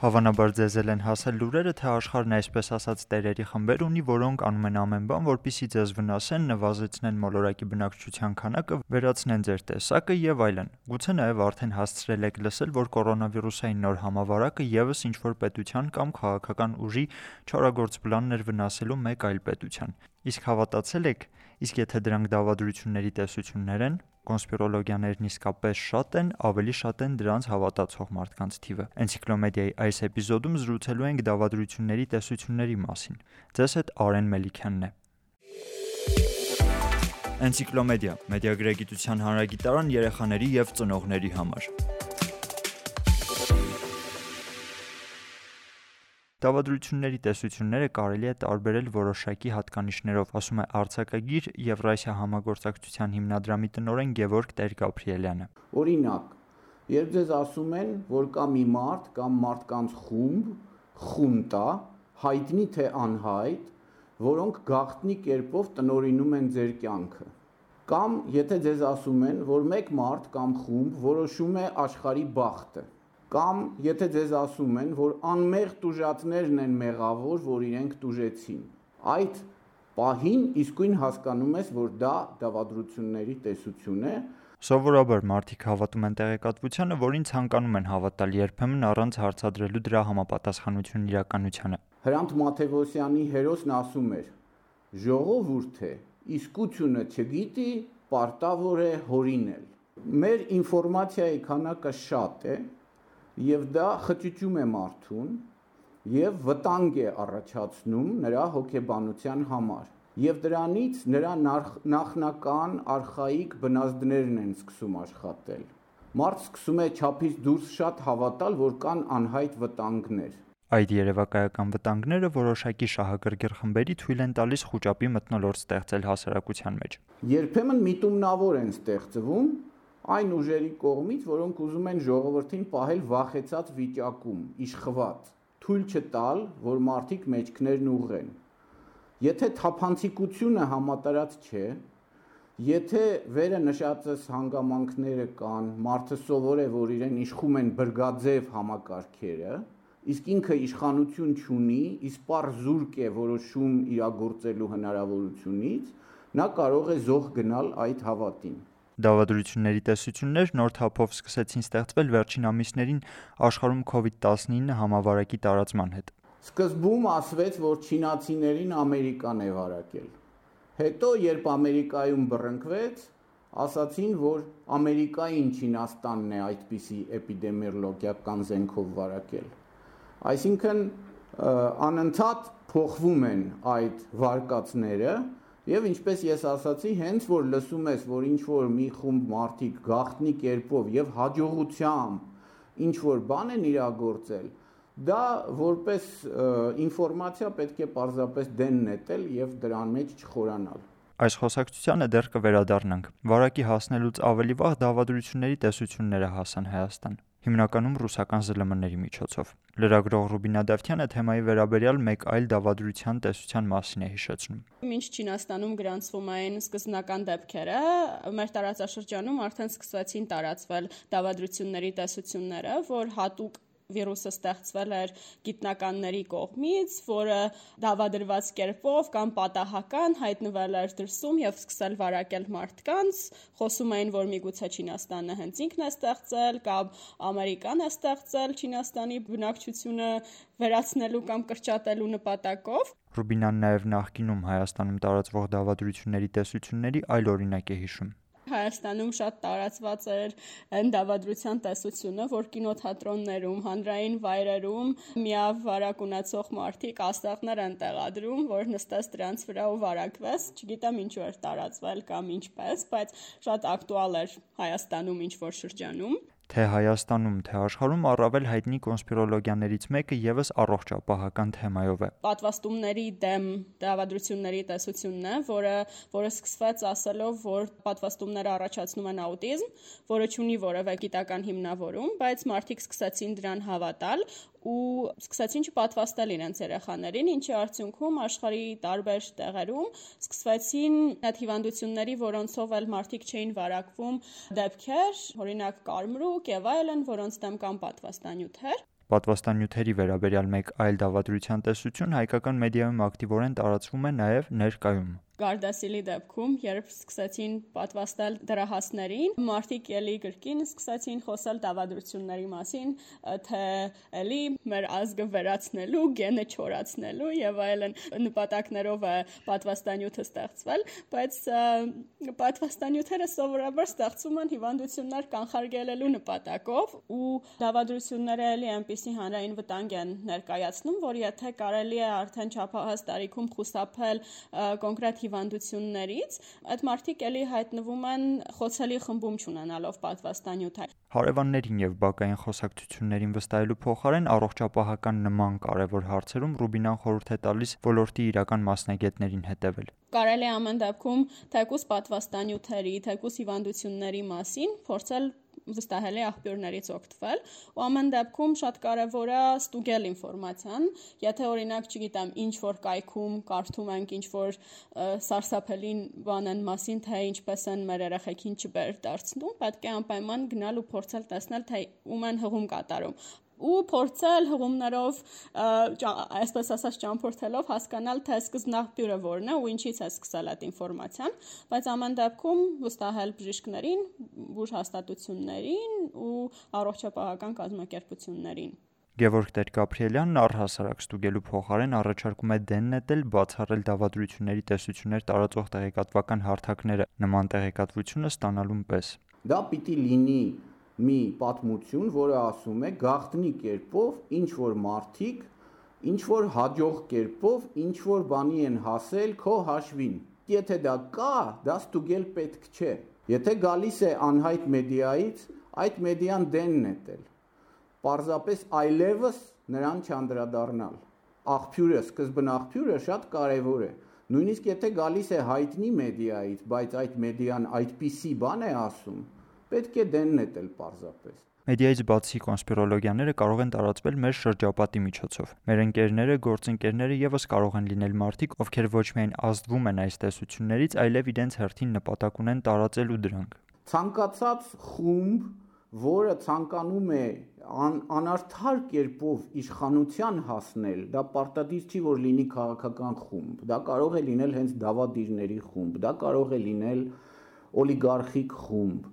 Հավանաբար ձեզ էլ են հասել լուրերը, թե աշխարհն այսպես ասած տերերի խմբեր ունի, որոնք անում են ամեն բան, որպեսզի ձեզ վնասեն, նվազեցնեն մոլորակի բնակչության քանակը, վերացնեն ձեր տեսակը եւ այլն։ Գուցե նաեւ արդեն հասցրել եք լսել, որ կորոնավիրուսային նոր համավարակը եւս ինչ-որ պետության կամ քաղաքական ուժի չարագործ պլանն էր վնասելու մեկ այլ պետության։ Իսկ հավատացել եք, իսկ եթե դրանք դավադրությունների տեսություններ են, կոնսպիրոլոգիաներն իսկապես շատ են, ավելի շատ են դրանց հավատացող մարդկանց թիվը։ Էնցիկլոմեդիայի այս էպիզոդում զրուցելու ենք դավադրությունների տեսությունների մասին։ Ձեզ հետ Արեն Մելիքյանն է։ Էնցիկլոմեդիա՝ մեդիագրագիտության հանրագիտարան երեխաների եւ ծնողների համար։ Դավադրությունների տեսությունները կարելի է տարբերել որոշակի հատկանիշներով, ասում է արձակագիր Եվրասիա համագործակցության հիմնադրամի տնօրեն Գևորգ Տեր-Գաբրիելյանը։ Օրինակ, երբ ձեզ ասում են, որ կա մի մարդ կամ մարդկանց խումբ, խունտա, հայտնի թե անհայտ, որոնք գաղտնի կերպով տնորինում են ձեր կյանքը։ Կամ եթե ձեզ ասում են, որ մեկ մարդ կամ խումբ որոշում է աշխարի բախտը, Կամ եթե ձեզ ասում են, որ անմեղ տուժածներն են մեղավոր, որ իրենք տուժեցին։ Այդ պահին իսկույն հասկանում ես, որ դա դավադրությունների տեսություն է, Սովորաբար մարդիկ հավատում են տեղեկատվությանը, որին ցանկանում են հավատալ, երբեմն առանց հարցադրելու դրա համապատասխանությունն իրականությանը։ Հրանտ Մաթեվոսյանի հերոսն ասում էր. «Ժողովուրդ է, իսկությունը չգիտի, պարտավոր է հորինել»։ Մեր ինֆորմացիայի քանակը շատ է, եւ դա խճճում է մարդուն եւ վտանգ է առաջացնում նրա հոգեբանության համար եւ դրանից նրա նախնական արխայիկ բնազդներն են սկսում աշխատել մարդ սկսում է ճափից դուրս շատ հավատալ որ կան անհայտ վտանգներ Այդ երևակայական վտանգները որոշակի շահագրգիռ խմբերի թույլ են տալիս խոճապի մտնոլորտ ստեղծել հասարակության մեջ։ Երբեմն միտումնավոր են ստեղծվում այն ուժերի կողմից, որոնք ուզում են ժողովրդին պահել վախեցած վիճակում, իշխված, թույլ չտալ, որ մարդիկ մեջքներն ուղղեն։ Եթե թափանցիկությունը համատարած չէ, եթե վերը նշածս հանգամանքները կան, մարդը սովոր է, որ իրեն իշխում են բրգաձև համակարգերը, իսկ ինքը իշխանություն չունի, իսպար զուրկ է որոշում իրագործելու հնարավորությունից, նա կարող է զոհ գնալ այդ հավատին։ Դավադրությունների տեսություններ նոր թափով սկսեցին ստեղծվել վերջին ամիսներին աշխարհում COVID-19 համավարակի տարածման հետ։ Սկզբում ասվեց, որ չինացիներին Ամերիկան է վարակել։ Հետո, երբ Ամերիկայում բռնկվեց, ասացին, որ Ամերիկային Չինաստանն է այդպիսի էպիդեմիոլոգիական զենքով վարակել։ Այսինքն անընդհատ փոխվում են այդ վարկածները Եվ ինչպես ես ասացի, հենց որ լսում ես, որ ինչ որ մի խումբ մարդիկ գախտնի կերպով եւ հաջողությամբ ինչ որ բան են իրագործել, դա որպես ինֆորմացիա պետք է պարզապես դեն նետել եւ դրան մեջ չխորանալ։ Այս խոսակցությանը դեռ կվերադառնանք։ Վարակի հասնելուց ավելի վաղ դավադրությունների տեսությունները հասան Հայաստան հիմնականում ռուսական ԶԼՄ-ների միջոցով։ Լրագրող Ռուբինա Դավթյանը թեմայի վերաբերյալ մեկ այլ դավադրության տեսության մասին է հիշեցնում։ Մինչ Չինաստանում գրանցվում այն սկզբնական դեպքերը, մեր տարածաշրջանում արդեն սկսվեցին տարածվել դավադրությունների տեսությունները, որ հատուկ վիրուսը ստեղծվել էր գիտնականների կողմից, որը դավադրված կերպով կամ պատահական հայտնվել էր դրսում եւ սկսել վարակել մարդկանց, խոսում էին, որ միգուցե Չինաստանը հենց ինքն է ստեղծել կամ Ամերիկան է ստեղծել Չինաստանի բնակչությունը վերացնելու կամ կրճատելու նպատակով։ Ռուբինան նաև նախկինում Հայաստանում տարածվող դավադրությունների տեսությունների այլ օրինակ է հիշում։ Հայաստանում շատ տարածված էր դավադրության տեսությունը, որ կինոթատրոններում, հանրային վայրերում միավարակ ունեցող մարդիկ աստղներ են տեղադրում, որ նստես դրանց վրա ու վարակվես, չգիտեմ ինչու էր տարածվել կամ ինչպես, բայց շատ ակտուալ էր Հայաստանում ինչ որ շրջանում թե Հայաստանում, թե աշխարհում առավել հայտնի կոնսպիրոլոգիաներից մեկը եւս առողջապահական թեմայով է։ Պատվաստումների դեմ դավադրությունների տեսությունն է, որը որը սկսվեց ասելով, որ պատվաստումները առաջացնում են աուտիզմ, որը ունի որևէ գիտական հիմնավորում, բայց մարդիկ սկսեցին դրան հավատալ ու սկսեցին չպատվաստել իրենց երեխաներին, ինչի արդյունքում աշխարհի տարբեր տեղերում սկսվեցին այդ հիվանդությունների, որոնցով էլ մարդիկ չէին վարակվում դեպքեր, օրինակ կարմրուկ եւ այլն, որոնց դեմ կան պատվաստանյութեր։ Պատվաստանյութերի վերաբերյալ մեկ այլ դավադրության տեսություն հայկական մեդիայում ակտիվորեն տարածվում է նաև ներկայում։ Գարդասիլի դեպքում, երբ սկսեցին պատվաստել դրահասներին, մարդիկ ելի կրկին սկսեցին խոսալ դավադրությունների մասին, թե ելի մեր ազգը վերացնելու, գենը չորացնելու եւ այլն նպատակներով է պատվաստանյութը ստեղծվել, բայց պատվաստանյութերը սովորաբար ստեղծվում են հիվանդություններ կանխարգելելու նպատակով ու դավադրությունները ելի այնպիսի հանրային վտանգ են ներկայացնում, որ եթե կարելի է արդեն չափահաս տարիքում խուսափել կոնկրետ հիվանդություններից, այդ մարդիկ ելի հայտնվում են խոցելի խմբում չունենալով պատվաստանյութ։ Հարևաններին եւ բակային խոսակցություններին վստահելու փոխարեն առողջապահական նման կարևոր հարցերում Ռուբինան խորհուրդ է տալիս ոլորտի իրական մասնագետներին հետևել։ Կարելի է ամեն դեպքում թեկուս պատվաստանյութերի, թեկուս հիվանդությունների մասին փորձել վստահելի աղբյուրներից օգտվել ու ամեն դեպքում շատ կարևոր է ստուգել ինֆորմացիան եթե օրինակ չգիտեմ ինչ որ կայքում կարդում ենք ինչ որ սարսափելի բան են մասին թե ինչպես են մեր երեխեքին չբեր դարձնում պետք է անպայման գնալ ու փորձել տեսնել թե ում են հղում կատարում ու փորձել հղումներով այսպես ասած ճամփորդելով հասկանալ թե սկզբնաղբյուրը որն է ու ինչից է սկսել այդ ինֆորմացիան, բայց ամեն դեպքում վստահել բժիշկներին, բուժ հաստատություններին ու առողջապահական կազմակերպություններին։ Գևորգ Տեր-Գաբրիելյանն առհասարակ ստուգելու փոխարեն առաջարկում է դեն նետել բացառել դավադրությունների տեսություններ տարածող տեղեկատվական հարթակները նման տեղեկատվությունը ստանալուն պես։ Դա պիտի լինի մի պատմություն, որը ասում է գաղտնի կերպով ինչ որ մարդիկ ինչ որ հաջող կերպով ինչ որ բանի են հասել քո հաշվին։ Եթե դա կա, դա ստուգել պետք չէ։ Եթե գալիս է անհայտ մեդիայից, այդ մեդիան դենն է տել։ Պարզապես այլևս նրան չանդրադառնալ։ Աղբյուրը, սկզբն աղբյուրը շատ կարևոր է։ Նույնիսկ եթե գալիս է հայտնի մեդիայից, բայց այդ մեդիան այդպիսի բան է ասում, պետք է դեն նետել պարզապես։ Մեդիայից բացի կոնսպիրոլոգիաները կարող են տարածվել մեր շրջապատի միջոցով։ Մեր ընկերները, գործընկերները եւս կարող են լինել մարդիկ, ովքեր ոչ միայն ազդվում են այս տեսություններից, այլև իրենց հերթին նպատակ ունեն տարածելու դրանք։ Ցանկացած խումբ, որը ցանկանում է ան, անարդար կերպով իշխանության հասնել, դա պարտադիր չի որ լինի քաղաքական խումբ, դա կարող է լինել հենց դավադիրների խումբ, դա կարող է լինել օլիգարխիկ խումբ,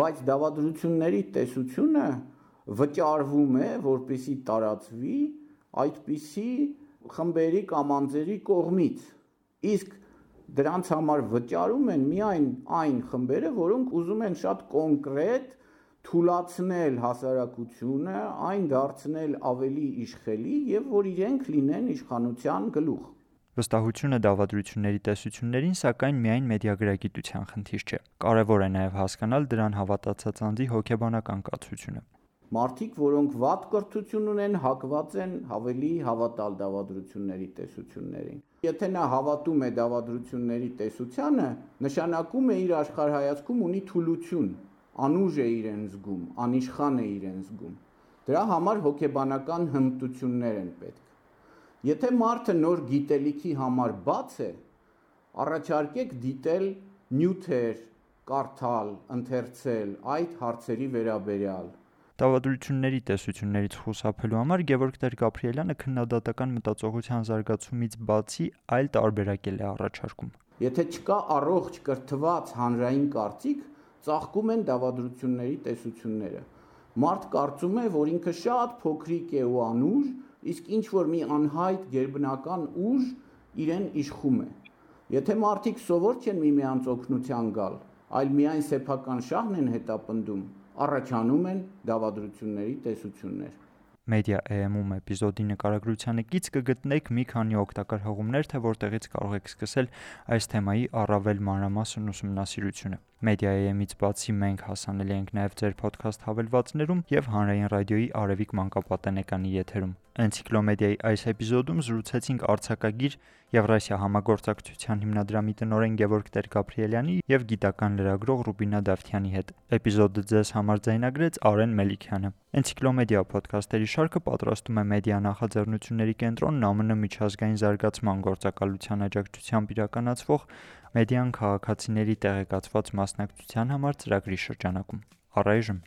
բայց դավադրությունների տեսությունը վճարվում է, որպեսի տարածվի այդպիսի խմբերի կամ անձերի կողմից։ Իսկ դրանց համար վճարում են միայն այն խմբերը, որոնք ուզում են շատ կոնկրետ թույլացնել հասարակությունը, այն դարձնել ավելի իշխելի եւ որ իրենք լինեն իշխանության գլուխ։ Վստահությունը դավադրությունների տեսություններին, սակայն, միայն մեդիագրագիտության խնդիր չէ։ Կարևոր է նաև հասկանալ դրան հավատացած անձի հոգեբանական կացությունը։ Մարդիկ, որոնք վատ կրթություն ունեն, հակված են ավելի հավատալ դավադրությունների տեսություններին։ Եթե նա հավատում է դավադրությունների տեսությանը, նշանակում է իր աշխարհայացքում ունի թուլություն, անուժ է իրեն զգում, անիշխան է իրեն զգում։ Դրա համար հոգեբանական հմտություններ են պետք։ Եթե մարդը նոր գիտելիքի համար բաց է, առաջարկեք դիտել նյութեր, կարդալ, ընթերցել այդ հարցերի վերաբերյալ։ Տավադրությունների տեսություններից խուսափելու համար Գևորգ Տեր-Գաբրիելյանը քննադատական մտածողության զարգացումից բացի այլ տարբերակել է առաջարկում։ Եթե չկա առողջ կրթված հանրային կարծիք, ծաղկում են դավադրությունների տեսությունները։ Մարդ կարծում է, որ ինքը շատ փոքրիկ է ու անուժ, իսկ ինչ որ մի անհայտ ģերբնական ուժ իրեն իշխում է։ Եթե մարդիկ սովոր չեն միմյանց օգնության գալ, այլ միայն սեփական շահն են հետապնդում, առաջանում են դավադրությունների տեսություններ։ Media AM-ում էպիզոդի նկարագրությանը կից կգտնեք մի քանի օգտակար հղումներ, թե որտեղից կարող եք սկսել այս թեմայի առավել մանրամասն ուսումնասիրությունը։ Media AM-ից բացի մենք հասանելի ենք նաև ձեր ոդքասթ հավելվածներում եւ հանրային ռադիոյի Արևիկ մանկապատենեկանի եթերում։ Էնցիկլոմեդիայի այս էպիզոդում զրուցեցինք արձակագիր Եվրասիա համագործակցության հիմնադրամի տնօրեն Գևորգ Տեր-Գաբրիելյանի եւ գիտական լրագրող Ռուբինա Դավթյանի հետ։ Էպիզոդը ձեզ համար ձայնագրեց Արեն Մելիքյանը։ Էնցիկլոմեդիա ոդքասթերի շարքը պատրաստում է Մեդիա նախաձեռնությունների կենտրոնն ԱՄՆ միջազգային զարգացման գործակալության աջակցությամբ իրականացվող Մեդիան քաղաքացիների տեղեկացված մասնակցության համար ծրագրի շրջանակում։ Առայժմ